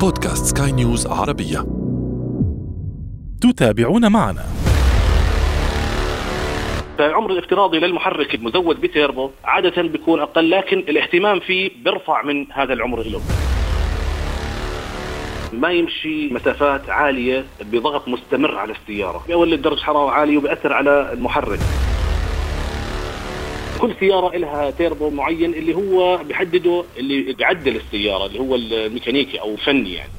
بودكاست سكاي نيوز عربية. تتابعون معنا. فالعمر الافتراضي للمحرك المزود بتيربو عادة بيكون أقل لكن الاهتمام فيه بيرفع من هذا العمر له ما يمشي مسافات عالية بضغط مستمر على السيارة. بيولد درجة حرارة عالية وبيأثر على المحرك. كل سيارة لها تيربو معين اللي هو بيحدده اللي بيعدل السيارة اللي هو الميكانيكي أو فني يعني.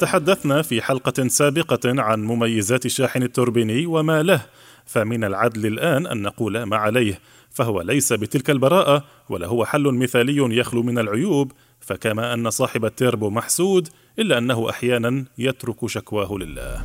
تحدثنا في حلقة سابقة عن مميزات الشاحن التوربيني وما له فمن العدل الآن أن نقول ما عليه فهو ليس بتلك البراءة ولا هو حل مثالي يخلو من العيوب. فكما أن صاحب التيربو محسود إلا أنه أحيانا يترك شكواه لله.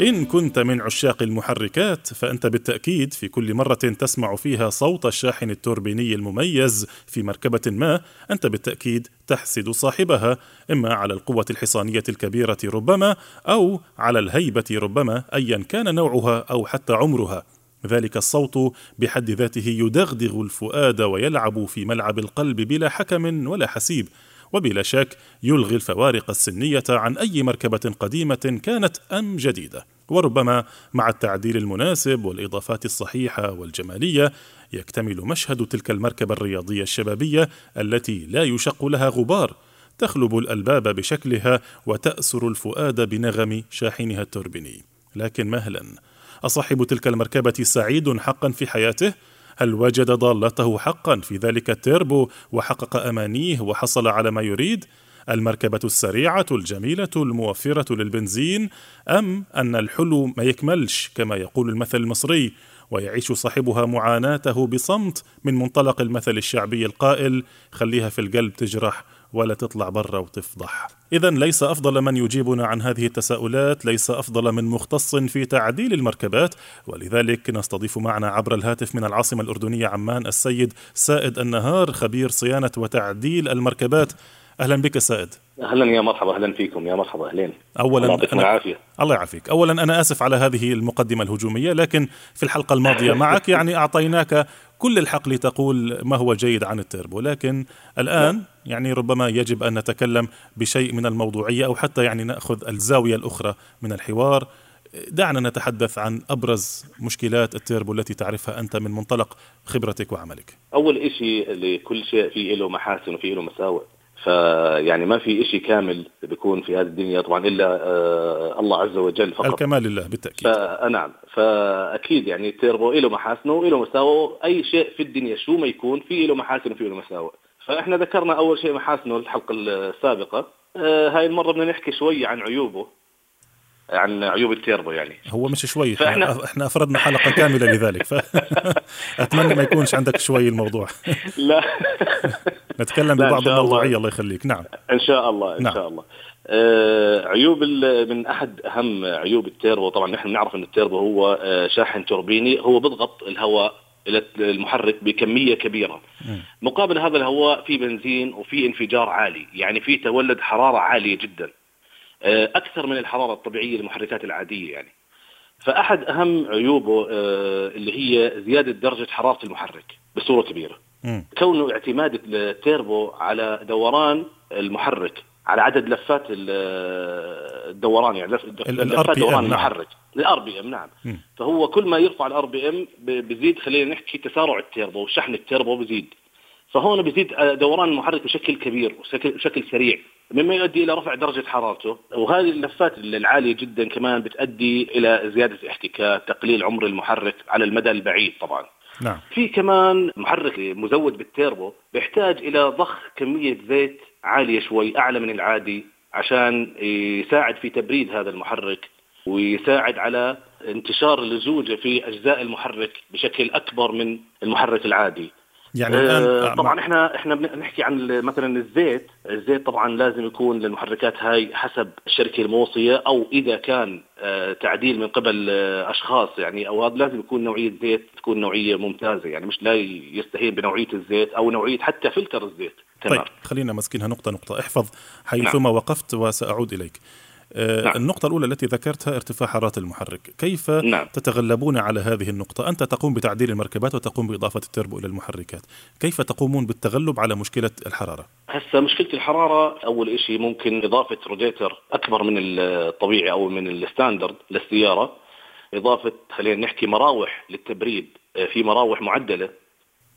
إن كنت من عشاق المحركات فأنت بالتأكيد في كل مرة تسمع فيها صوت الشاحن التوربيني المميز في مركبة ما أنت بالتأكيد تحسد صاحبها إما على القوة الحصانية الكبيرة ربما أو على الهيبة ربما أيا كان نوعها أو حتى عمرها. ذلك الصوت بحد ذاته يدغدغ الفؤاد ويلعب في ملعب القلب بلا حكم ولا حسيب. وبلا شك يلغي الفوارق السنية عن أي مركبة قديمة كانت أم جديدة. وربما مع التعديل المناسب والإضافات الصحيحة والجمالية يكتمل مشهد تلك المركبة الرياضية الشبابية التي لا يشق لها غبار. تخلب الألباب بشكلها وتأسر الفؤاد بنغم شاحنها التوربيني. لكن مهلا أصاحب تلك المركبة سعيد حقا في حياته؟ هل وجد ضالته حقا في ذلك التيربو وحقق أمانيه وحصل على ما يريد؟ المركبة السريعة الجميلة الموفرة للبنزين أم أن الحلو ما يكملش كما يقول المثل المصري ويعيش صاحبها معاناته بصمت من منطلق المثل الشعبي القائل خليها في القلب تجرح ولا تطلع برا وتفضح. إذا ليس أفضل من يجيبنا عن هذه التساؤلات، ليس أفضل من مختص في تعديل المركبات، ولذلك نستضيف معنا عبر الهاتف من العاصمة الأردنية عمان السيد سائد النهار خبير صيانة وتعديل المركبات. أهلا بك سائد. أهلا يا مرحبا أهلا فيكم يا مرحبا أهلين اولا الله يعطيكم أنا... العافية الله يعافيك اولا أنا آسف على هذه المقدمة الهجومية لكن في الحلقة الماضية معك يعني أعطيناك كل الحق لتقول ما هو جيد عن التيربو لكن الآن يعني ربما يجب أن نتكلم بشيء من الموضوعية أو حتى يعني نأخذ الزاوية الأخرى من الحوار. دعنا نتحدث عن أبرز مشكلات التيربو التي تعرفها أنت من منطلق خبرتك وعملك. أول إشي لكل شيء فيه له محاسن وفيه له مساوئ. فيعني ما في إشي كامل بيكون في هذه الدنيا طبعا إلا آه الله عز وجل فقط. الكمال لله بالتأكيد. فنعم فأكيد يعني التيربو له محاسنه وله مساوئ أي شيء في الدنيا شو ما يكون في له محاسن وفي له مساوئ. فإحنا ذكرنا أول شيء محاسنه الحلقة السابقة. آه هاي المرة بدنا نحكي شوي عن عيوبه. عن عيوب التيربو يعني. هو مش شوي فإحنا- إحنا, أفردنا حلقة كاملة لذلك فاتمنى ما يكونش عندك شوي الموضوع. لا. نتكلم لا، ببعض الله. الموضوعية الله يخليك. نعم. إن شاء الله إن نعم. شاء الله. آه عيوب ال- من أحد أهم عيوب التيربو طبعا نحن نعرف إن التيربو هو آه شاحن توربيني هو بيضغط الهواء إلى المحرك بكمية كبيرة. مقابل هذا الهواء في بنزين وفي انفجار عالي يعني في تولد حرارة عالية جدا. أكثر من الحراره الطبيعية للمحركات العادية يعني فأحد أهم عيوبه آه اللي هي زيادة درجة حرارة المحرك بصورة كبيرة مم. كونه اعتماد التيربو على دوران المحرك على عدد لفات ال- الدوران يعني لفات دوران نعم. المحرك ال RPM نعم مم. فهو كل ما يرفع ال RPM بزيد خلينا نحكي تسارع التيربو وشحن التيربو بزيد فهون بزيد دوران المحرك بشكل كبير وشكل سريع مما يؤدي إلى رفع درجة حرارته وهذه اللفات العالية جدا كمان بتؤدي إلى زيادة الاحتكاك تقليل عمر المحرك على المدى البعيد طبعا. نعم. في كمان محرك مزود بالتيربو بيحتاج إلى ضخ كمية زيت عالية شوي أعلى من العادي عشان يساعد في تبريد هذا المحرك ويساعد على انتشار اللزوجه في أجزاء المحرك بشكل أكبر من المحرك العادي. يعني الآن آه طبعا إحنا إحنا بنحكي عن مثلا الزيت، الزيت طبعا لازم يكون للمحركات هاي حسب الشركة الموصية أو إذا كان آه تعديل من قبل آه أشخاص. يعني أو هذا لازم يكون نوعية زيت تكون نوعية ممتازة. يعني مش لا يستهين بنوعية الزيت أو نوعية حتى فلتر الزيت. تمام. طيب خلينا ماسكينها نقطة نقطة. احفظ حيثما نعم. وقفت وسأعود إليك. آه، نعم. النقطة الأولى التي ذكرتها ارتفاع حرارة المحرك. كيف نعم. تتغلبون على هذه النقطة؟ أنت تقوم بتعديل المركبات وتقوم بإضافة التربو إلى المحركات. كيف تقومون بالتغلب على مشكلة الحرارة؟ هسه مشكلة الحرارة أول شيء ممكن إضافة روديتر أكبر من الطبيعي أو من ال standard للسيارة. إضافة خلينا نحكي مراوح للتبريد. آه، في مراوح معدلة.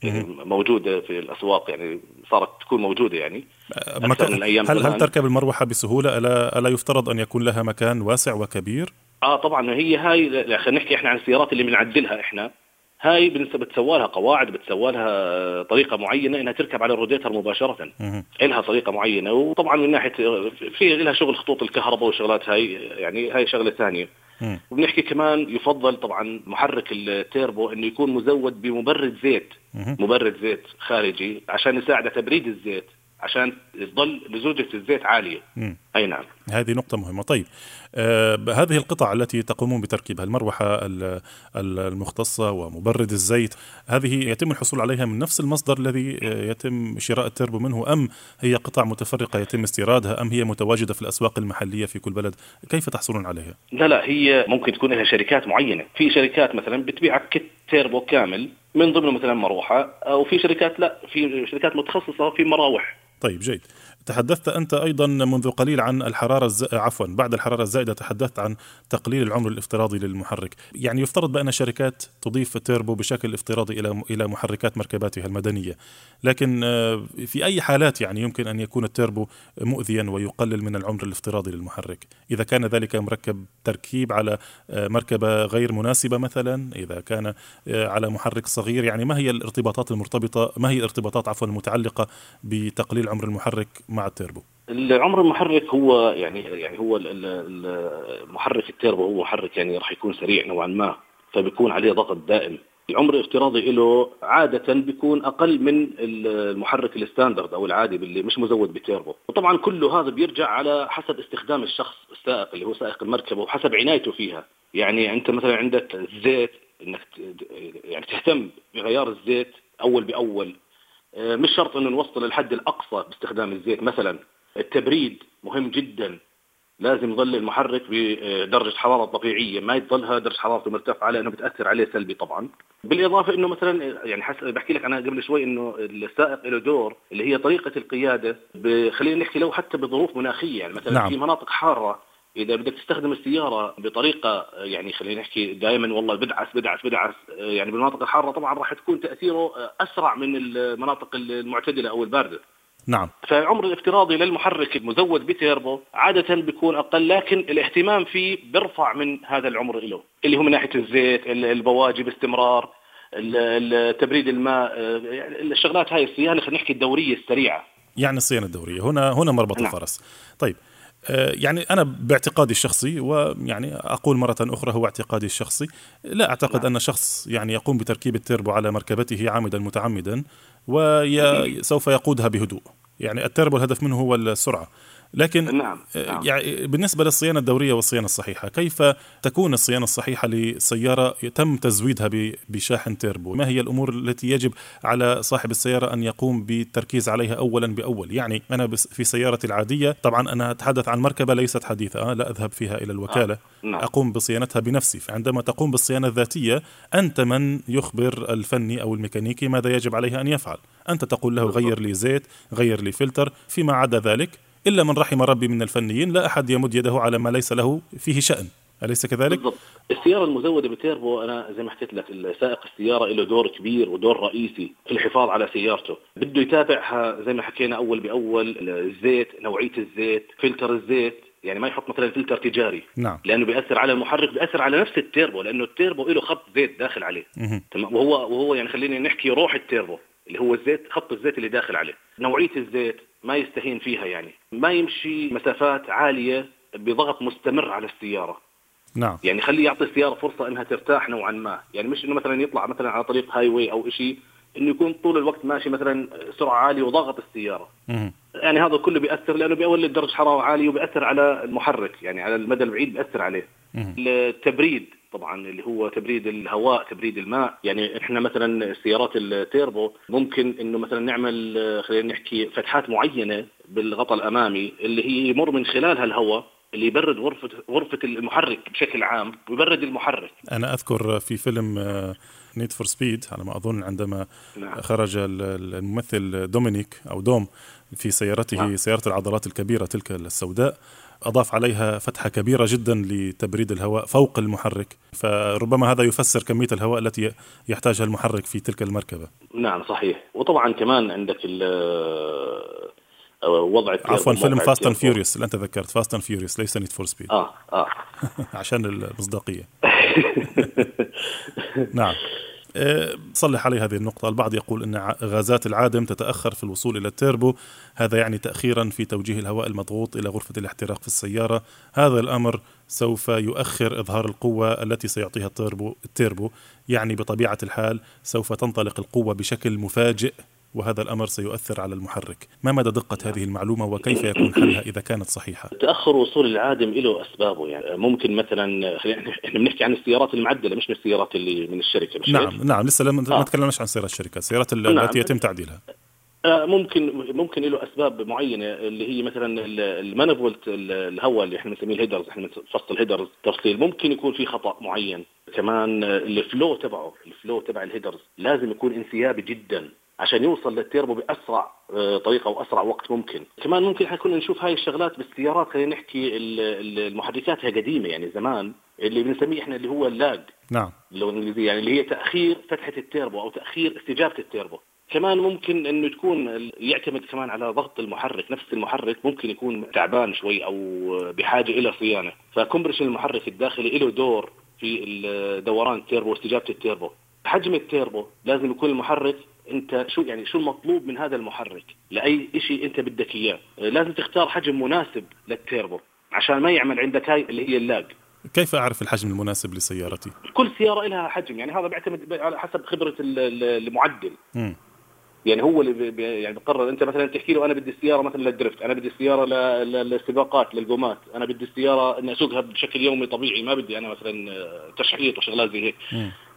يعني موجودة في الأسواق يعني صارت تكون موجودة يعني أكثر من هل, هل تركب المروحة بسهولة؟ الا ألا يفترض أن يكون لها مكان واسع وكبير؟ آه طبعا هي هاي خلينا نحكي إحنا عن السيارات اللي بنعدلها إحنا. هاي بتسوى لها قواعد بتسوى لها طريقة معينة إنها تركب على الروديتر مباشرة. لها طريقة معينة وطبعا من ناحية في لها شغل خطوط الكهرباء والشغلات هاي يعني هاي شغلة ثانية. وبنحكي كمان يفضل طبعا محرك التيربو إنه يكون مزود بمبرد زيت. مبرد زيت خارجي عشان يساعد تبريد الزيت. عشان تظل لزوجة الزيت عالية. مم. أي نعم. هذه نقطة مهمة. طيب آه هذه القطع التي تقومون بتركيبها المروحة المختصة ومبرد الزيت هذه يتم الحصول عليها من نفس المصدر الذي آه، يتم شراء التربو منه أم هي قطع متفرقة يتم استيرادها أم هي متواجدة في الأسواق المحلية في كل بلد؟ كيف تحصلون عليها؟ لا لا هي ممكن تكون لها شركات معينة. في شركات مثلا بتبيعك kit تيربو كامل من ضمنه مثلا مروحة أو في شركات لا في شركات متخصصة في مراوح. طيب جيد. تحدثت أنت أيضا منذ قليل عن الحرارة الز... عفوا بعد الحرارة الزائدة تحدثت عن تقليل العمر الافتراضي للمحرك. يعني يفترض بأن الشركات تضيف التيربو بشكل افتراضي إلى إلى محركات مركباتها المدنية. لكن آه، في أي حالات يعني يمكن أن يكون التيربو مؤذيا ويقلل من العمر الافتراضي للمحرك؟ إذا كان ذلك مركب تركيب على آه، مركبة غير مناسبة مثلا إذا كان آه، على محرك صغير يعني ما هي الارتباطات المرتبطة ما هي الارتباطات عفوا المتعلقة بتقليل عمر المحرك مع التيربو. العمر المحرك هو يعني يعني هو المحرك التيربو هو محرك يعني راح يكون سريع نوعا ما فبيكون عليه ضغط دائم. العمر الافتراضي له عادة بيكون أقل من المحرك الستاندرد أو العادي اللي مش مزود بتيربو وطبعا كله هذا بيرجع على حسب استخدام الشخص السائق اللي هو سائق المركبة وحسب عنايته فيها. يعني أنت مثلا عندك الزيت إنك يعني تهتم بغيار الزيت أول بأول. آه، مش شرط إنه نوصل الحد الأقصى باستخدام الزيت. مثلا التبريد مهم جدا. لازم يظل المحرك بدرجة حرارة طبيعية. ما يظلها درجة حرارته مرتفعة لأنه بتأثر عليه سلبي طبعا. بالإضافة إنه مثلا يعني حس... بحكي لك أنا قبل شوي إنه السائق له دور اللي هي طريقة القيادة. خلينا نحكي لو حتى بظروف مناخية. يعني مثلا نعم. في مناطق حارة إذا بدك تستخدم السيارة بطريقة يعني خلينا نحكي دائما والله بدعس بدعس بدعس يعني بالمناطق الحارة طبعا راح تكون تأثيره أسرع من المناطق المعتدلة أو الباردة. نعم. فالعمر الافتراضي للمحرك المزود بتيربو عادة بيكون أقل لكن الاهتمام فيه بيرفع من هذا العمر له اللي هو من ناحية الزيت البواجي باستمرار تبريد الماء يعني الشغلات هاي الصيانة خلينا نحكي الدورية السريعة. يعني الصيانة الدورية. هنا هنا مربط نعم. الفرس. طيب يعني أنا باعتقادي الشخصي ويعني أقول مرة أخرى هو اعتقادي الشخصي. لا أعتقد أن شخص يعني يقوم بتركيب التربو على مركبته عامدا متعمدا وسوف يقودها بهدوء. يعني التربو الهدف منه هو السرعة. لكن نعم. آه، نعم. يعني بالنسبة للصيانة الدورية والصيانة الصحيحة كيف تكون الصيانة الصحيحة لسيارة تم تزويدها بشاحن تيربو ما هي الأمور التي يجب على صاحب السيارة أن يقوم بالتركيز عليها أولا بأول يعني أنا في سيارتي العادية طبعا أنا أتحدث عن مركبة ليست حديثة آه، لا أذهب فيها إلى الوكالة آه. نعم. أقوم بصيانتها بنفسي فعندما تقوم بالصيانة الذاتية أنت من يخبر الفني أو الميكانيكي ماذا يجب عليه أن يفعل أنت تقول له غير لي زيت غير لي فلتر فيما عدا ذلك إلا من رحم ربي من الفنيين لا أحد يمد يده على ما ليس له فيه شأن. أليس كذلك؟ بالضبط. السيارة المزودة بتيربو أنا زي ما حكيت لك سائق السيارة له دور كبير ودور رئيسي في الحفاظ على سيارته. بده يتابعها زي ما حكينا أول بأول الزيت نوعية الزيت فلتر الزيت يعني ما يحط مثلا فلتر تجاري. نعم. لأنه بيأثر على المحرك بيأثر على نفس التيربو لأنه التيربو له خط زيت داخل عليه. تمام. وهو وهو يعني خلينا نحكي روح التيربو. اللي هو الزيت خط الزيت اللي داخل عليه. نوعية الزيت ما يستهين فيها يعني. ما يمشي مسافات عالية بضغط مستمر على السيارة. نعم. يعني خليه يعطي السيارة فرصة إنها ترتاح نوعا ما. يعني مش إنه مثلا يطلع مثلا على طريق highway أو شيء إنه يكون طول الوقت ماشي مثلا سرعة عالية وضغط السيارة. مهم. يعني هذا كله بيأثر لأنه بيولد درجة حرارة عالية وبيأثر على المحرك يعني على المدى البعيد بيأثر عليه. مهم. التبريد طبعا اللي هو تبريد الهواء تبريد الماء يعني إحنا مثلا السيارات التيربو ممكن إنه مثلا نعمل خلينا نحكي فتحات معينة بالغطاء الأمامي اللي هي يمر من خلالها الهواء اللي يبرد غرفة غرفة المحرك بشكل عام ويبرد المحرك أنا أذكر في فيلم Need for Speed على ما أظن عندما نعم. خرج ال- ال- الممثل دومينيك أو دوم في سيارته نعم. سيارة العضلات الكبيرة تلك السوداء أضاف عليها فتحة كبيرة جدا لتبريد الهواء فوق المحرك فربما هذا يفسر كمية الهواء التي يحتاجها المحرك في تلك المركبة. نعم صحيح. وطبعا كمان عندك آه، وضع عفوا فيلم Fast and. Furious اللي أنت ذكرت. Fast and Furious ليس Need for Speed آه آه. عشان المصداقية. نعم. صلح علي هذه النقطة. البعض يقول أن غازات العادم تتأخر في الوصول إلى التيربو هذا يعني تأخيرا في توجيه الهواء المضغوط إلى غرفة الاحتراق في السيارة. هذا الأمر سوف يؤخر إظهار القوة التي سيعطيها التيربو, التيربو. يعني بطبيعة الحال سوف تنطلق القوة بشكل مفاجئ وهذا الأمر سيؤثر على المحرك ما مدى دقة هذه المعلومة وكيف يكون حلها إذا كانت صحيحة تأخر وصول العادم له أسبابه يعني ممكن مثلا خلينا إحنا بنحكي عن السيارات المعدلة مش من السيارات اللي من الشركة مش هيك؟ نعم نعم لسه لم ما آه. تكلمناش عن سيارات الشركات السيارات ال- نعم. التي يتم تعديلها آه، ممكن ممكن له أسباب معينة اللي هي مثلا ال- ال manifold ال- الهواء اللي إحنا بنسميه ال headers إحنا فصل ال headers تفصيل ممكن يكون في خطأ معين كمان ال flow تبعه ال flow تبع ال headers لازم يكون انسيابي جدا عشان يوصل للتيربو بأسرع آه، طريقة وأسرع وقت ممكن. كمان ممكن حنكون نشوف هاي الشغلات بالسيارات خلينا نحكي ال- ال- المحركات هي قديمة يعني زمان اللي بنسميه إحنا اللي هو ال lag. نعم. اللغة الإنجليزية يعني اللي هي تأخير فتحة التيربو أو تأخير استجابة التيربو. كمان ممكن إنه تكون يعتمد كمان على ضغط المحرك نفس المحرك ممكن يكون تعبان شوي أو بحاجة إلى صيانة. ف compression المحرك الداخلي له دور في دوران التيربو واستجابة التيربو. حجم التيربو لازم يكون المحرك انت شو يعني شو المطلوب من هذا المحرك؟ لأي شيء انت بدك إياه. لازم تختار حجم مناسب للتيربو عشان ما يعمل عندك هاي اللي هي ال lag. كيف أعرف الحجم المناسب لسيارتي؟ كل سيارة لها حجم يعني هذا بيعتمد على حسب خبرة ال- ال- المعدل. مم. يعني هو اللي بي- يعني بقرر أنت مثلا تحكي له أنا بدي السيارة مثلا لل drift أنا بدي السيارة للسباقات للقومات أنا بدي السيارة إني أسوقها بشكل يومي طبيعي ما بدي أنا مثلا آه، تشحيط وشغلات زي هيك.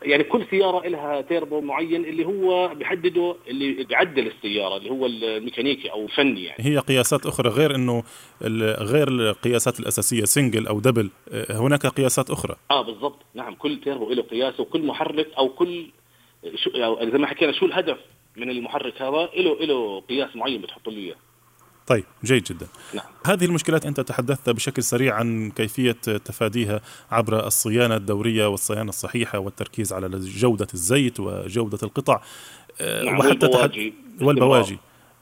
يعني كل سيارة لها تيربو معين اللي هو بيحدده اللي بيعدل السيارة اللي هو الميكانيكي أو الفني يعني. هي قياسات أخرى غير ال- غير القياسات الأساسية single أو double آه، هناك قياسات أخرى. آه بالضبط. نعم كل تيربو له قياسه وكل محرك أو كل شو أو زي ما حكينا شو الهدف من المحرك هذا؟ له له قياس معين بتحط له إياه. طيب جيد جدا. نعم. هذه المشكلات أنت تحدثت بشكل سريع عن كيفية تفاديها عبر الصيانة الدورية والصيانة الصحيحة والتركيز على جودة الزيت وجودة القطع نعم، وحتى والبواجي. والبواجي.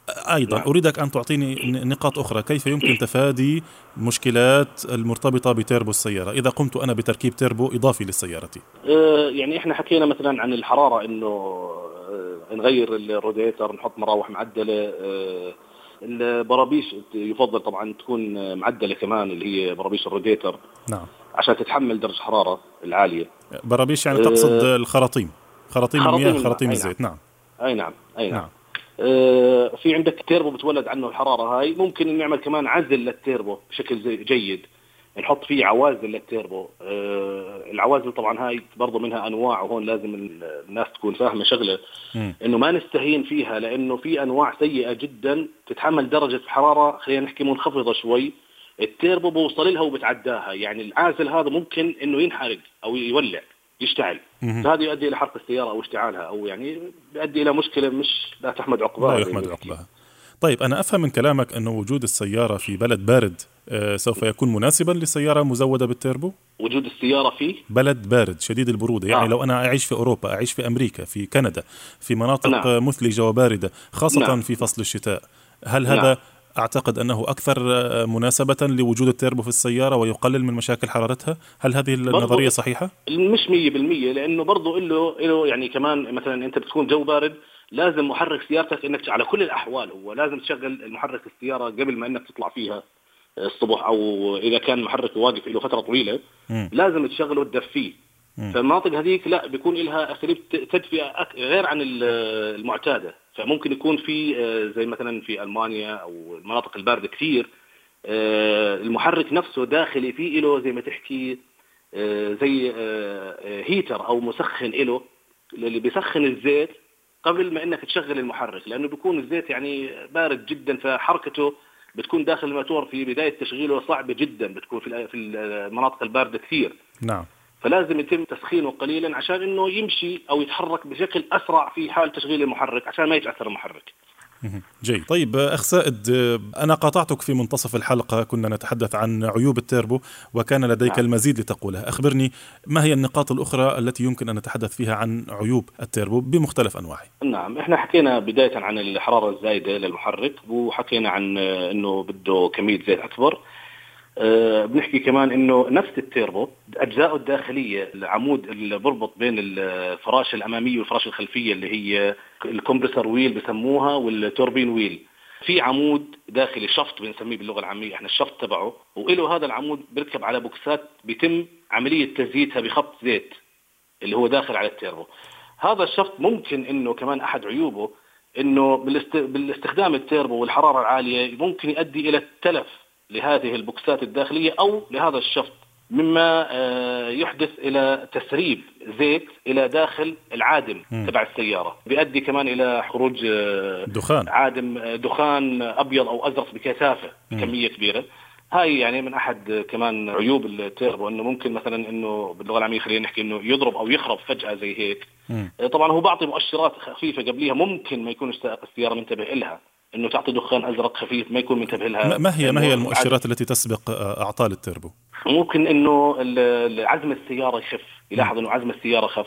أيضا نعم. أريدك أن تعطيني نقاط أخرى. كيف يمكن تفادي المشكلات المرتبطة بتيربو السيارة؟ إذا قمت أنا بتركيب تيربو إضافي للسيارة آه، يعني إحنا حكينا مثلا عن الحرارة إنه آه، نغير الروديتر نحط مراوح معدلة آه، البرابيش يفضل طبعا تكون آه، معدلة كمان اللي هي برابيش الروديتر. نعم. عشان تتحمل درجة الحراره العالية. برابيش يعني تقصد آه، الخراطيم. خراطيم المياه خراطيم الزيت. نعم. أي نعم. أي نعم. نعم. آه، في عندك تيربو بتولد عنه الحرارة هاي. ممكن نعمل كمان عزل للتيربو بشكل زي جيد. نحط فيه عوازل للتيربو آه، العوازل طبعا هاي برضو منها أنواع وهون لازم ال- الناس تكون فاهمة شغلة. إنه ما نستهين فيها لأنه في أنواع سيئة جدا تتحمل درجة حرارة خلينا نحكي منخفضة شوي التيربو بوصل لها وبتعداها يعني العازل هذا ممكن إنه ينحرق أو يولع يشتعل. فهذا يؤدي إلى حرق السيارة أو اشتعالها أو يعني بيؤدي إلى مشكلة مش لا تحمد عقباها لا يحمد. عقبها طيب أنا أفهم من كلامك أنه وجود السيارة في بلد بارد آه، سوف يكون مناسبا لسيارة مزودة بالتيربو وجود السيارة فيه بلد بارد شديد البرودة يعني آه. لو أنا أعيش في أوروبا أعيش في أمريكا في كندا في مناطق نعم. مثلجة وباردة خاصة نعم. في فصل الشتاء هل هذا نعم. أعتقد أنه أكثر آه، مناسبة لوجود التيربو في السيارة ويقلل من مشاكل حرارتها هل هذه النظرية صحيحة؟ مش 100% لأنه برضه له له يعني كمان مثلا أنت بتكون جو بارد لازم محرك سيارتك إنك على كل الأحوال هو لازم تشغل المحرك السيارة قبل ما إنك تطلع فيها الصبح أو إذا كان محرك واقف له فترة طويلة مم. لازم تشغله وتدفيه. فالمناطق هذيك لا بيكون لها اساليب تدفئة أك- غير عن ال- المعتادة فممكن يكون في آه، زي مثلا في ألمانيا أو المناطق الباردة كثير آه، المحرك نفسه داخلي فيه له زي ما تحكي آه، زي هيتر أو مسخن له اللي بيسخن الزيت قبل ما إنك تشغل المحرك لأنه بيكون الزيت يعني بارد جدا فحركته بتكون داخل الموتور في بداية تشغيله صعبة جدا بتكون في في المناطق الباردة كثير نعم فلازم يتم تسخينه قليلا عشان إنه يمشي أو يتحرك بشكل أسرع في حال تشغيل المحرك عشان ما يتاثر المحرك. جيد طيب أخ سائد أنا قاطعتك في منتصف الحلقة كنا نتحدث عن عيوب التيربو وكان لديك نعم. المزيد لتقولها أخبرني ما هي النقاط الأخرى التي يمكن أن نتحدث فيها عن عيوب التيربو بمختلف أنواعه نعم إحنا حكينا بداية عن الحراره الزايده للمحرك وحكينا عن إنه بده كمية زيت أكبر. أه بنحكي كمان إنه نفس التيربو اجزائه الداخلية العمود اللي بربط بين الفراشه الأمامية والفراشه الخلفية اللي هي ال compressor wheel بسموها وال turbine wheel. في عمود داخلي shaft بنسميه باللغة العامية إحنا ال shaft تبعه وله هذا العمود بيركب على بوكسات بيتم عملية تزييتها بخط زيت اللي هو داخل على التيربو. هذا ال shaft ممكن إنه كمان أحد عيوبه إنه بالاست... بالاستخدام التيربو والحرارة العالية ممكن يؤدي إلى التلف. لهذه البوكسات الداخلية أو لهذا ال shaft مما آه، يحدث إلى تسريب زيت إلى داخل العادم مم. تبع السيارة بيؤدي كمان إلى خروج آه، دخان عادم آه، دخان أبيض أو أزرق بكثافة مم. بكمية كبيرة هاي يعني من أحد كمان عيوب التيربو انه ممكن مثلا إنه باللغة العامية خلينا نحكي إنه يضرب أو يخرب فجأة زي هيك. آه، طبعا هو بعطي مؤشرات خفيفة قبليها ممكن ما يكون سائق السياره منتبه لها إنه تعطي دخان أزرق خفيف ما يكون منتبه لها. ما- هي ما هي المؤشرات التي تسبق آه، أعطال التيربو ممكن إنه عزم السيارة يخف. يلاحظ إنه عزم السيارة خف.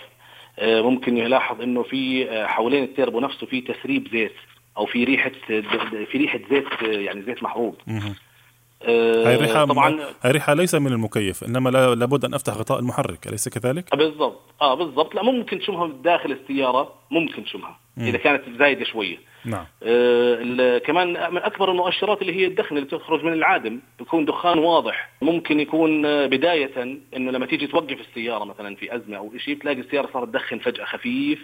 آه، ممكن يلاحظ إنه في آه، حوالين التيربو نفسه في تسريب زيت أو في ريحة في ريحة زيت يعني زيت محروق. هاي الريحة طبعا هاي الريحة ليس من المكيف إنما لا- لابد أن أفتح غطاء المحرك أليس كذلك؟ بالضبط. آه بالضبط. لا ممكن تشمها داخل السيارة ممكن تشمها مم. إذا كانت زايدة شوية. نعم. آه، كمان من أكبر المؤشرات اللي هي الدخن اللي تخرج من العادم بيكون دخان واضح. ممكن يكون آه، بداية إنه لما تيجي توقف السيارة مثلا في أزمة أو شيء تلاقي السيارة صارت تدخن فجأة خفيف.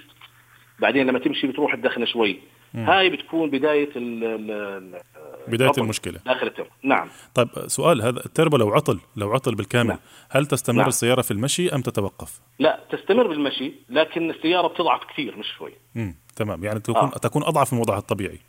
بعدين لما تمشي بتروح تدخن شوي. مم. هاي بتكون بداية ال ال- ال- بداية العطل المشكلة داخل التيربو نعم طيب سؤال هذا التربو لو عطل لو عطل بالكامل نعم. هل تستمر نعم. السيارة في المشي أم تتوقف؟ لا تستمر بالمشي لكن السيارة بتضعف كثير مش شوي مم. تمام يعني تكون آه. تكون أضعف من وضعها الطبيعي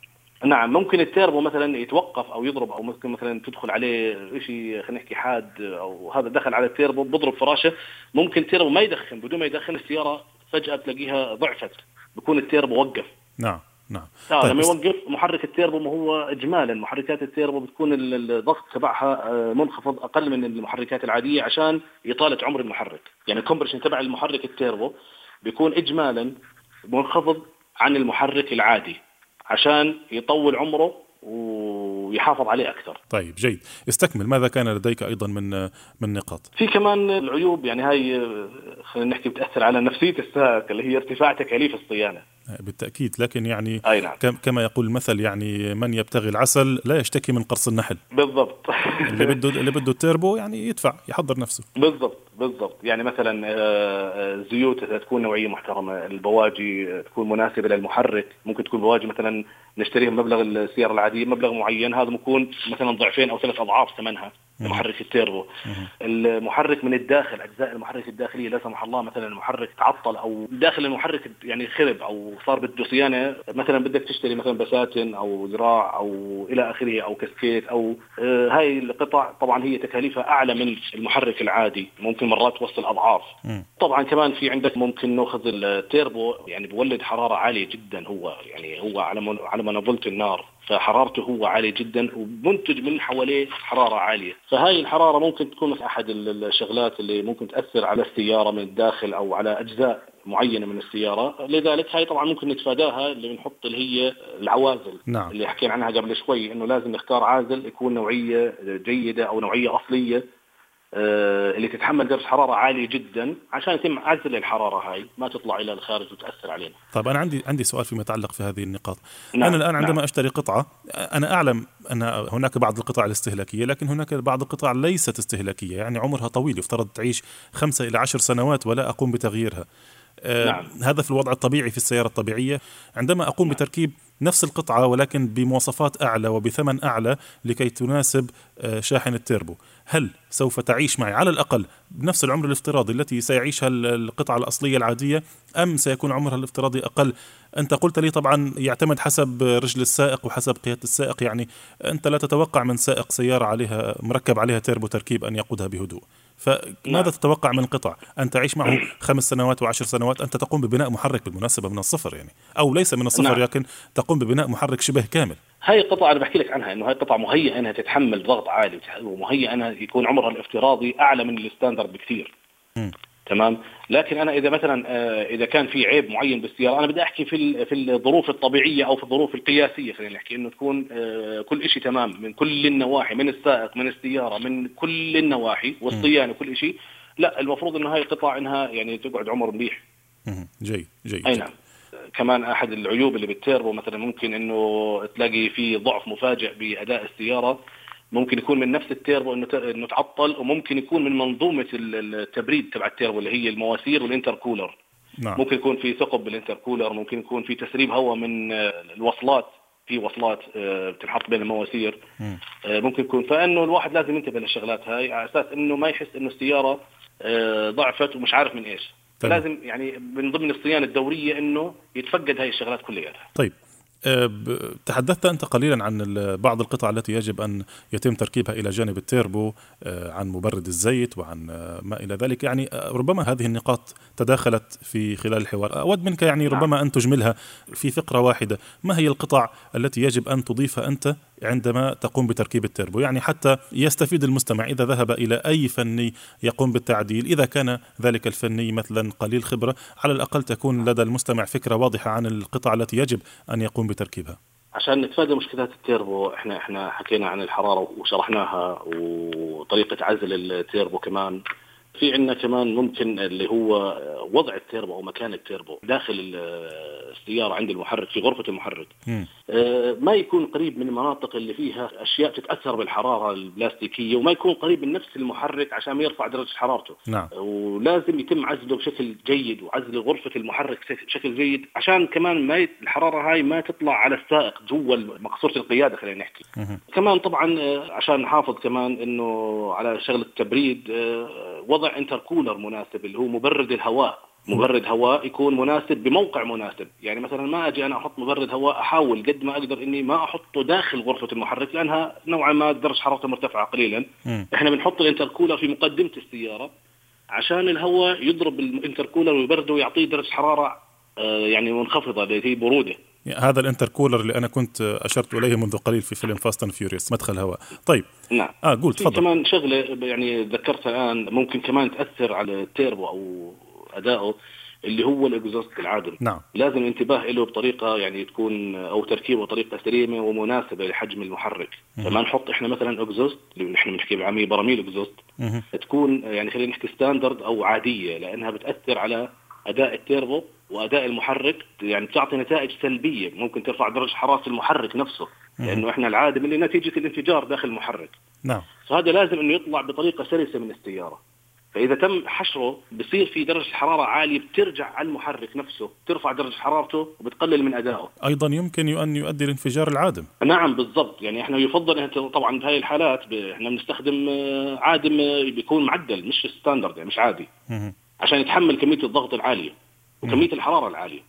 نعم ممكن التيربو مثلا يتوقف أو يضرب أو ممكن مثلا تدخل عليه شيء خلينا نحكي حاد أو هذا دخل على التيربو بضرب فراشه ممكن التيربو ما يدخن بدون ما يدخن السيارة فجأة تلاقيها ضعفت بكون التيربو وقف نعم نعم. آه لما يوقف محرك التيربو ما هو اجمالا. محركات التيربو بتكون ال- الضغط تبعها آه، منخفض أقل من المحركات العادية عشان اطاله عمر المحرك. يعني ال compression تبع المحرك التيربو بيكون اجمالا منخفض عن المحرك العادي عشان يطول عمره ويحافظ عليه أكثر. طيب جيد. استكمل. ماذا كان لديك أيضا من من نقاط؟ في كمان العيوب. يعني هاي آه، خلينا نحكي بتأثر على نفسية السائق اللي هي ارتفاع تكاليف الصيانة. بالتأكيد. لكن يعني أي نعم. كم- كما يقول المثل يعني من يبتغي العسل لا يشتكي من قرص النحل. بالضبط. اللي بده اللي بده التيربو يعني يدفع يحضر نفسه. بالضبط بالضبط. يعني مثلا آه، آه، زيوت تكون نوعية محترمة البواجي تكون مناسبة للمحرك. ممكن تكون بواجي مثلا نشتريها بمبلغ السيارة العادية مبلغ معين هذا ممكن مثلا ضعفين أو ثلاث أضعاف ثمنها. محرك التيربو. المحرك من الداخل أجزاء المحرك الداخلية لا سمح الله مثلا المحرك تعطل أو داخل المحرك يعني خرب أو صار بده صيانة. مثلا بدك تشتري مثلا بساتين أو ذراع أو إلى آخره أو gasket أو آه، هاي القطع طبعا هي تكاليفها أعلى من المحرك العادي ممكن مرات توصل أضعاف. طبعا كمان في عندك ممكن نأخذ التيربو يعني بولد حرارة عالية جدا هو يعني هو على على منظومه النار. فحرارته هو عالية جدا ومنتج من حواليه حرارة عالية. فهاي الحرارة ممكن تكون أحد ال- الشغلات اللي ممكن تأثر على السيارة من الداخل أو على أجزاء معينة من السيارة. لذلك هاي طبعا ممكن نتفاداها اللي بنحط اللي هي العوازل نعم. اللي حكينا عنها قبل شوي إنه لازم نختار عازل يكون نوعية جيدة أو نوعية أصلية. آه، اللي تتحمل درجة حرارة عالية جدا عشان يتم عزل الحرارة هاي ما تطلع إلى الخارج وتأثر علينا. طيب أنا عندي عندي سؤال فيما يتعلق في هذه النقاط. نعم، أنا الآن عندما نعم. أشتري قطعة أنا أعلم أن هناك بعض القطع الاستهلاكية لكن هناك بعض القطع ليست استهلاكية يعني عمرها طويل يفترض تعيش خمسة إلى عشر سنوات ولا أقوم بتغييرها. آه، نعم. هذا في الوضع الطبيعي في السيارة الطبيعية عندما أقوم بتركيب نفس القطعة ولكن بمواصفات أعلى وبثمن أعلى لكي تناسب آه، شاحن التيربو. هل سوف تعيش معي على الأقل بنفس العمر الافتراضي التي سيعيشها ال- القطعة الأصلية العادية أم سيكون عمرها الافتراضي أقل؟ أنت قلت لي طبعا يعتمد حسب رجل السائق وحسب قيادة السائق يعني أنت لا تتوقع من سائق سيارة عليها مركب عليها تيربو تركيب أن يقودها بهدوء. فماذا نعم. تتوقع من القطع أن تعيش معه خمس سنوات وعشر سنوات أنت تقوم ببناء محرك بالمناسبة من الصفر يعني أو ليس من الصفر نعم. لكن تقوم ببناء محرك شبه كامل هاي القطعة أنا بحكي لك عنها إنه هاي القطعة مهيئة إنها تتحمل ضغط عالي ومهيئة إنها يكون عمرها الافتراضي أعلى من الستاندرد بكثير. تمام؟ لكن أنا إذا مثلا آه، إذا كان في عيب معين بالسياره أنا بدي أحكي في في الظروف الطبيعية أو في الظروف القياسية خلينا نحكي إنه تكون آه، كل شيء تمام من كل النواحي من السائق من السيارة من كل النواحي والصيانة وكل شيء لا المفروض إنه هاي القطع إنها يعني تقعد عمر منيح. جيد جيد أي نعم. كمان أحد العيوب اللي بالتيربو مثلا ممكن إنه تلاقي في ضعف مفاجئ بأداء السيارة ممكن يكون من نفس التيربو إنه إنه تعطل وممكن يكون من منظومة ال- التبريد تبع التيربو اللي هي المواسير وال intercooler نعم. ممكن يكون في ثقب بال intercooler ممكن يكون في تسريب هواء من آه، الوصلات في وصلات آه، بتنحط بين المواسير. مم. آه، ممكن يكون فإنه الواحد لازم ينتبه للشغلات هاي على أساس إنه ما يحس إنه السيارة ضعفت ومش عارف من إيش. تمام. فلازم يعني من ضمن الصيانة الدورية إنه يتفقد هاي الشغلات كلياتها. طيب. تحدثت أنت قليلا عن بعض القطع التي يجب أن يتم تركيبها إلى جانب التيربو أه، عن مبرد الزيت وعن أه، ما إلى ذلك يعني أه، ربما هذه النقاط تداخلت في خلال الحوار أود منك يعني. ربما أن تجملها في فقرة واحدة ما هي القطع التي يجب أن تضيفها أنت عندما تقوم بتركيب التيربو يعني حتى يستفيد المستمع إذا ذهب إلى أي فني يقوم بالتعديل. إذا كان ذلك الفني مثلا قليل خبرة على الأقل تكون لدى المستمع فكرة واضحة عن القطع التي يجب أن يقوم بتركيبها. عشان نتفادى مشكلات التيربو إحنا إحنا حكينا عن الحرارة وشرحناها وطريقة عزل التيربو كمان. في عندنا كمان ممكن اللي هو وضع التيربو أو مكان التيربو داخل ال- السيارة عند المحرك في غرفة المحرك مم. آه، ما يكون قريب من المناطق اللي فيها أشياء تتأثر بالحرارة البلاستيكية وما يكون قريب من نفس المحرك عشان ما يرفع درجة حرارته نعم ولازم يتم عزله بشكل جيد وعزل غرفة المحرك بشكل جيد عشان كمان ما يت... الحرارة هاي ما تطلع على السائق جوا مقصورة القيادة خلينا نحكي مهم. كمان طبعا آه، عشان نحافظ كمان إنه على شغلة التبريد آه، وضع intercooler مناسب اللي هو مبرد الهواء. مبرد هواء يكون مناسب بموقع مناسب. يعني مثلا ما أجي أنا أحط مبرد هواء أحاول قد ما أقدر إني ما أحطه داخل غرفة المحرك لأنها نوعا ما درجه حرارتها مرتفعة قليلا. مم. إحنا بنحط ال intercooler في مقدمة السيارة عشان الهواء يضرب ال intercooler ويبرده ويعطيه درجة حرارة آه، يعني منخفضة اللي هي برودة. هذا ال intercooler اللي أنا كنت أشرت إليه منذ قليل في فيلم Fast and Furious مدخل هواء طيب. نعم. آه قول تفضل. كمان شغلة يعني ذكرتها الآن ممكن كمان تأثر على التيربو أو أدائه اللي هو ال exhaust العادم. نعم. لازم الانتباه له بطريقة يعني تكون أو تركيبه بطريقة سليمة ومناسبة لحجم المحرك. فما نحط إحنا مثلا exhaust اللي نحن بنحكي بالعاميه براميل exhaust. تكون يعني خلينا نحكي standard أو عادية لأنها بتأثر على أداء التيربو وأداء المحرك يعني بتعطي نتائج سلبية ممكن ترفع درجة حرارة المحرك نفسه لأنه إحنا العادة اللي نتيجة الانفجار داخل المحرك. نعم. فهذا لازم إنه يطلع بطريقة سلسة من السيارة. فإذا تم حشره بصير في درجة حرارة عالية بترجع على المحرك نفسه ترفع درجة حرارته وبتقلل من أدائه. أيضا يمكن أن يؤدي لانفجار العادم. نعم بالضبط. يعني إحنا يفضل طبعا بهاي الحالات ب- إحنا بنستخدم آه، عادم آه، بيكون معدل مش ستاندرد يعني مش عادي. عشان يتحمل كمية الضغط العالية. وكمية الحرارة العالية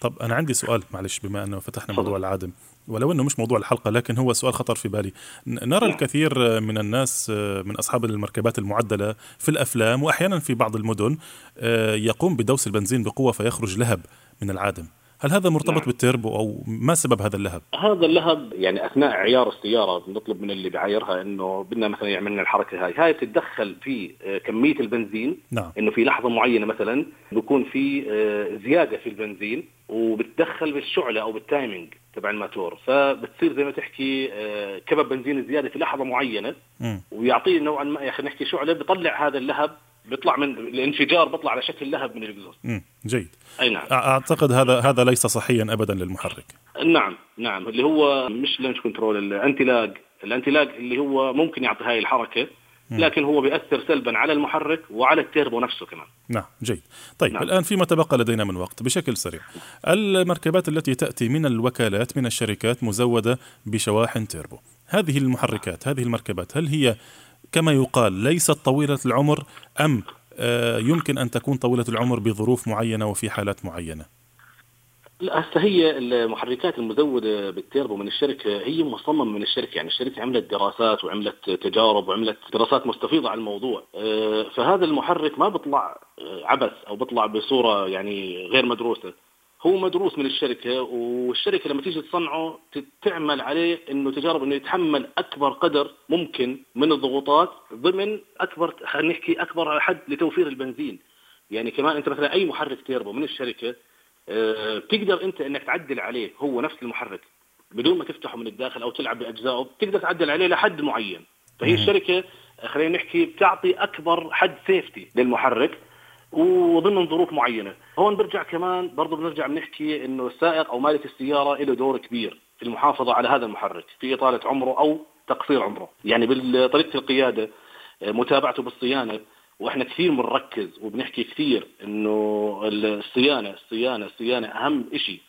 طب أنا عندي سؤال معلش بما أنه فتحنا. موضوع العادم ولو أنه مش موضوع الحلقة لكن هو سؤال خطر في بالي نرى نعم. الكثير من الناس من أصحاب المركبات المعدلة في الأفلام وأحيانا في بعض المدن آه، يقوم بدوس البنزين بقوة فيخرج لهب من العادم هل هذا مرتبط نعم. بالتيربو أو ما سبب هذا اللهب؟ هذا اللهب يعني أثناء عيار السيارة بنطلب من اللي بعايرها إنه بدنا مثلا يعمل لنا الحركة هاي. هاي بتتدخل في آه، كمية البنزين. نعم. إنه في لحظة معينة مثلا بكون في آه، زيادة في البنزين وبتدخل بالشعلة أو بال timing تبع الماتور. فبتصير زي ما تحكي آه، كبب بنزين زيادة في لحظة معينة. مم. ويعطيه نوعا ما خلينا نحكي شعلة بيطلع هذا اللهب بيطلع من الانفجار بيطلع على شكل لهب من ال exhaust. جيد. أي نعم. أعتقد هذا هذا ليس صحيا ابدا للمحرك. نعم نعم. اللي هو مش launch control ال anti-lag. ال anti-lag اللي هو ممكن يعطي هاي الحركة لكن هو بيأثر سلبا على المحرك وعلى التيربو نفسه كمان. نعم جيد. طيب نعم. الآن فيما تبقى لدينا من وقت بشكل سريع. المركبات التي تأتي من الوكالات من الشركات مزودة بشواحن تيربو. هذه المحركات هذه المركبات هل هي كما يقال ليست طويلة العمر أم آه، يمكن أن تكون طويلة العمر بظروف معينة وفي حالات معينة؟ لا هي المحركات المزودة بالتيربو من الشركة هي مصمم من الشركة يعني الشركة عملت دراسات وعملت تجارب وعملت دراسات مستفيضة على الموضوع. آه، فهذا المحرك ما بيطلع آه، عبث أو بيطلع بصورة يعني غير مدروسة. هو مدروس من الشركة والشركة لما تيجي تصنعه تعمل عليه إنه تجارب إنه يتحمل أكبر قدر ممكن من الضغوطات ضمن أكبر خلينا نحكي أكبر حد لتوفير البنزين. يعني كمان أنت مثلا أي محرك تيربو من الشركة آه، بتقدر أنت إنك تعدل عليه هو نفس المحرك بدون ما تفتحه من الداخل أو تلعب باجزائه بتقدر تعدل عليه لحد معين. فهي الشركة آه، خلينا نحكي بتعطي أكبر حد سيفتي للمحرك. وضمن ظروف معينة. هون برجع كمان برضه بنرجع بنحكي إنه السائق أو مالك السيارة له دور كبير في المحافظة على هذا المحرك في إطالة عمره أو تقصير عمره. يعني بطريقه القيادة آه، متابعته بالصيانة وإحنا كثير بنركز وبنحكي كثير إنه الصيانة الصيانة الصيانة أهم شيء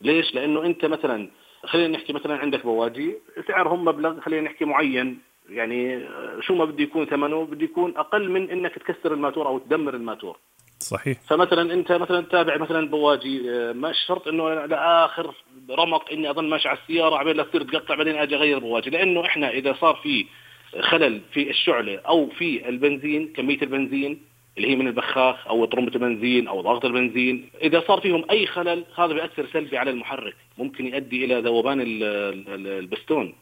ليش؟ لأنه أنت مثلا خلينا نحكي مثلا عندك بواجي سعرهم مبلغ خلينا نحكي معين. يعني آه، شو ما بده يكون ثمنه بده يكون أقل من إنك تكسر الماتور أو تدمر الماتور. صحيح. فمثلا أنت مثلا تابع مثلا بواجي آه، مش شرط إنه لآخر رمق إني اظل ماشي على السيارة عبين لا تصير تقطع بعدين آجي أغير بواجي. لأنه إحنا إذا صار في خلل في الشعلة أو في البنزين كمية البنزين اللي هي من البخاخ أو طرمبه البنزين أو ضغط البنزين إذا صار فيهم أي خلل هذا بيأثر سلبي على المحرك ممكن يؤدي إلى ذوبان ال- ال- البستون.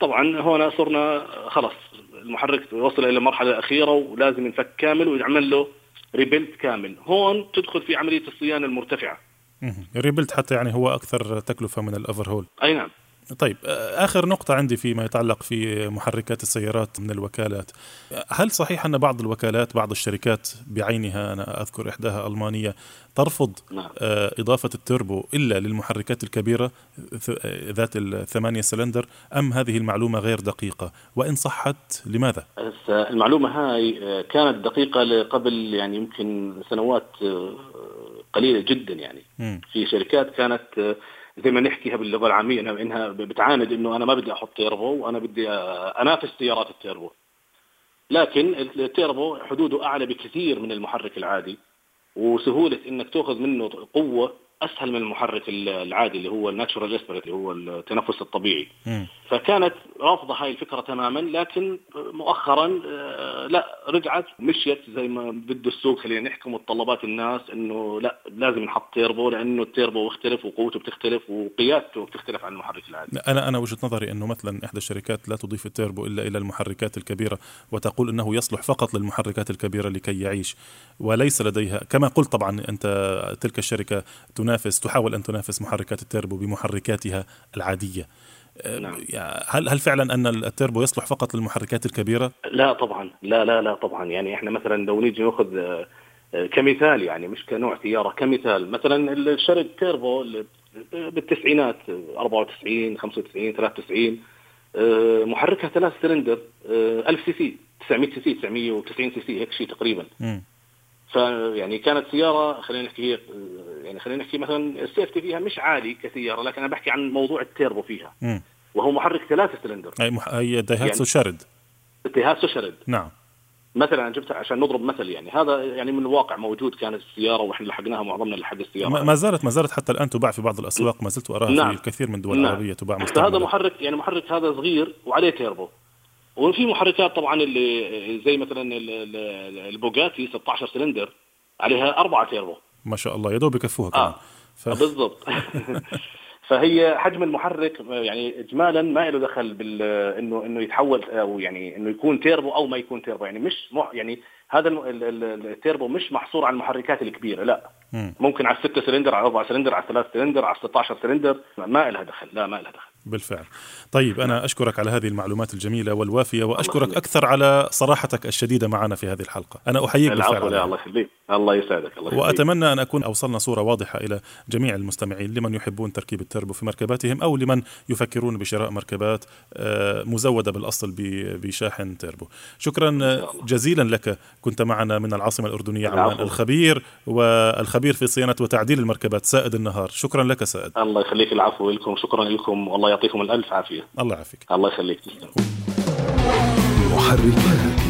طبعا هنا صرنا خلص المحرك وصل إلى المرحله الأخيرة ولازم ينفك كامل ويعمل له rebuilt كامل. هون تدخل في عملية الصيانة المرتفعة. مهم. ال rebuilt حتى يعني هو أكثر تكلفة من ال overhaul أي نعم. طيب آخر نقطة عندي فيما يتعلق في محركات السيارات من الوكالات هل صحيح أن بعض الوكالات بعض الشركات بعينها أنا أذكر إحداها ألمانية ترفض نعم. آه، إضافة التربو إلا للمحركات آه، ذات الثمانية سلندر أم هذه المعلومة غير دقيقة وإن صحت لماذا؟ المعلومة هاي آه، كانت دقيقة قبل يعني يمكن سنوات آه، قليلة جدا يعني مم. في شركات كانت زي ما نحكيها باللغة العامية انها بتعاند إنه أنا ما بدي أحط تيربو وأنا بدي أنافس سيارات التيربو. لكن التيربو حدوده أعلى بكثير من المحرك العادي وسهولة إنك تأخذ منه قوة أسهل من المحرك العادي اللي هو ال natural aspirated اللي هو التنفس الطبيعي. مم. فكانت رافضة هاي الفكرة تماما لكن مؤخرا آه، لا رجعت مشيت زي ما بده السوق. خلينا نحكي متطلبات الناس إنه لا لازم نحط تيربو لأنه التيربو بيختلف وقوته بتختلف وقيادته بتختلف عن المحرك العادي. أنا أنا وجهة نظري أنه مثلا إحدى الشركات لا تضيف التيربو إلا إلى المحركات الكبيرة وتقول أنه يصلح فقط للمحركات الكبيرة لكي يعيش وليس لديها. كما قلت طبعا أنت تلك الشركة تنافس تحاول أن تنافس محركات التيربو بمحركاتها العادية نعم. يعني هل هل فعلا أن التيربو يصلح فقط للمحركات الكبيرة؟ لا طبعا لا لا لا طبعا يعني إحنا مثلا لو نيجي نأخذ آه، كمثال يعني مش كنوع سيارة كمثال مثلا الشاريد تيربو اللي بالتسعينات آه، 94 95 93 آه، محركها ثلاث سلندر آه، 1000 سي سي 900 سي سي 990 سي سي هيك شيء تقريبا مم. فيعني كانت سيارة خلينا نحكي يعني خلينا نحكي مثلا ال safety فيها مش عالي كسيارة لكن أنا بحكي عن موضوع التيربو فيها. وهو محرك ثلاثة سلندر. أي مح... أي دايهاتسو يعني- شاريد دايهاتسو شاريد. نعم. مثلا جبتها عشان نضرب مثل يعني. هذا يعني من الواقع موجود كانت السيارة وإحنا لحقناها معظمنا لحق السيارة. ما زالت ما زالت حتى الآن تباع في بعض الأسواق ما زلت أراها نعم. في الكثير من الدول نعم. العربية تباع فهذا مستعملة محرك يعني محرك هذا صغير وعليه تيربو. وفي محركات طبعا اللي زي مثلا ال- ال- البوجاتي 16 سلندر عليها أربعة تيربو. ما شاء الله يا دوب يكفوها كمان. ف... بالضبط. فهي حجم المحرك يعني اجمالا ما له دخل بال انه إنه يتحول أو يعني إنه يكون تيربو أو ما يكون تيربو. يعني مش مح يعني هذا التيربو مش محصور على المحركات الكبيرة لا. ممكن على 6 سلندر على 4 سلندر على 3 سلندر على 16 سلندر ما لها دخل لا ما لها دخل. بالفعل. طيب أنا أشكرك على هذه المعلومات الجميلة والوافية وأشكرك أكثر على صراحتك الشديدة معنا في هذه الحلقة. أنا أحييك بالفعل الله يخليك. الله يسعدك الله وأتمنى أن أكون أوصلنا صورة واضحة إلى جميع المستمعين لمن يحبون تركيب التربو في مركباتهم أو لمن يفكرون بشراء مركبات آه، مزودة بالأصل بشاحن تربو. شكرا جزيلا لك. كنت معنا من العاصمة الأردنية عمان الخبير والخبير في صيانة وتعديل المركبات سائد النهار. شكرا لك سائد. الله يخليك. العفو لكم. شكرا لكم. والله يعطيكم الألف عافية. الله يعافيك. الله يخليك. محركات.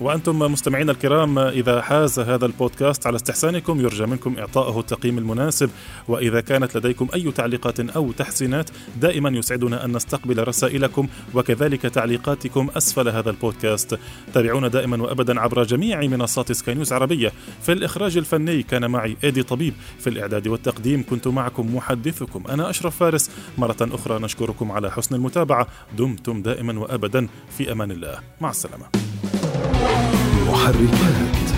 وأنتم مستمعينا الكرام إذا حاز هذا البودكاست على استحسانكم يرجى منكم إعطائه التقييم المناسب. وإذا كانت لديكم أي تعليقات أو تحسينات دائما يسعدنا أن نستقبل رسائلكم وكذلك تعليقاتكم أسفل هذا البودكاست. تابعونا دائما وأبدا عبر جميع منصات سكاي نيوز عربية. في الإخراج الفني كان معي إيدي طبيب. في الإعداد والتقديم كنت معكم محدثكم. أنا أشرف فارس. مرة أخرى نشكركم على حسن المتابعة. دمتم دائما وأبدا. في أمان الله. مع السلامة. محركات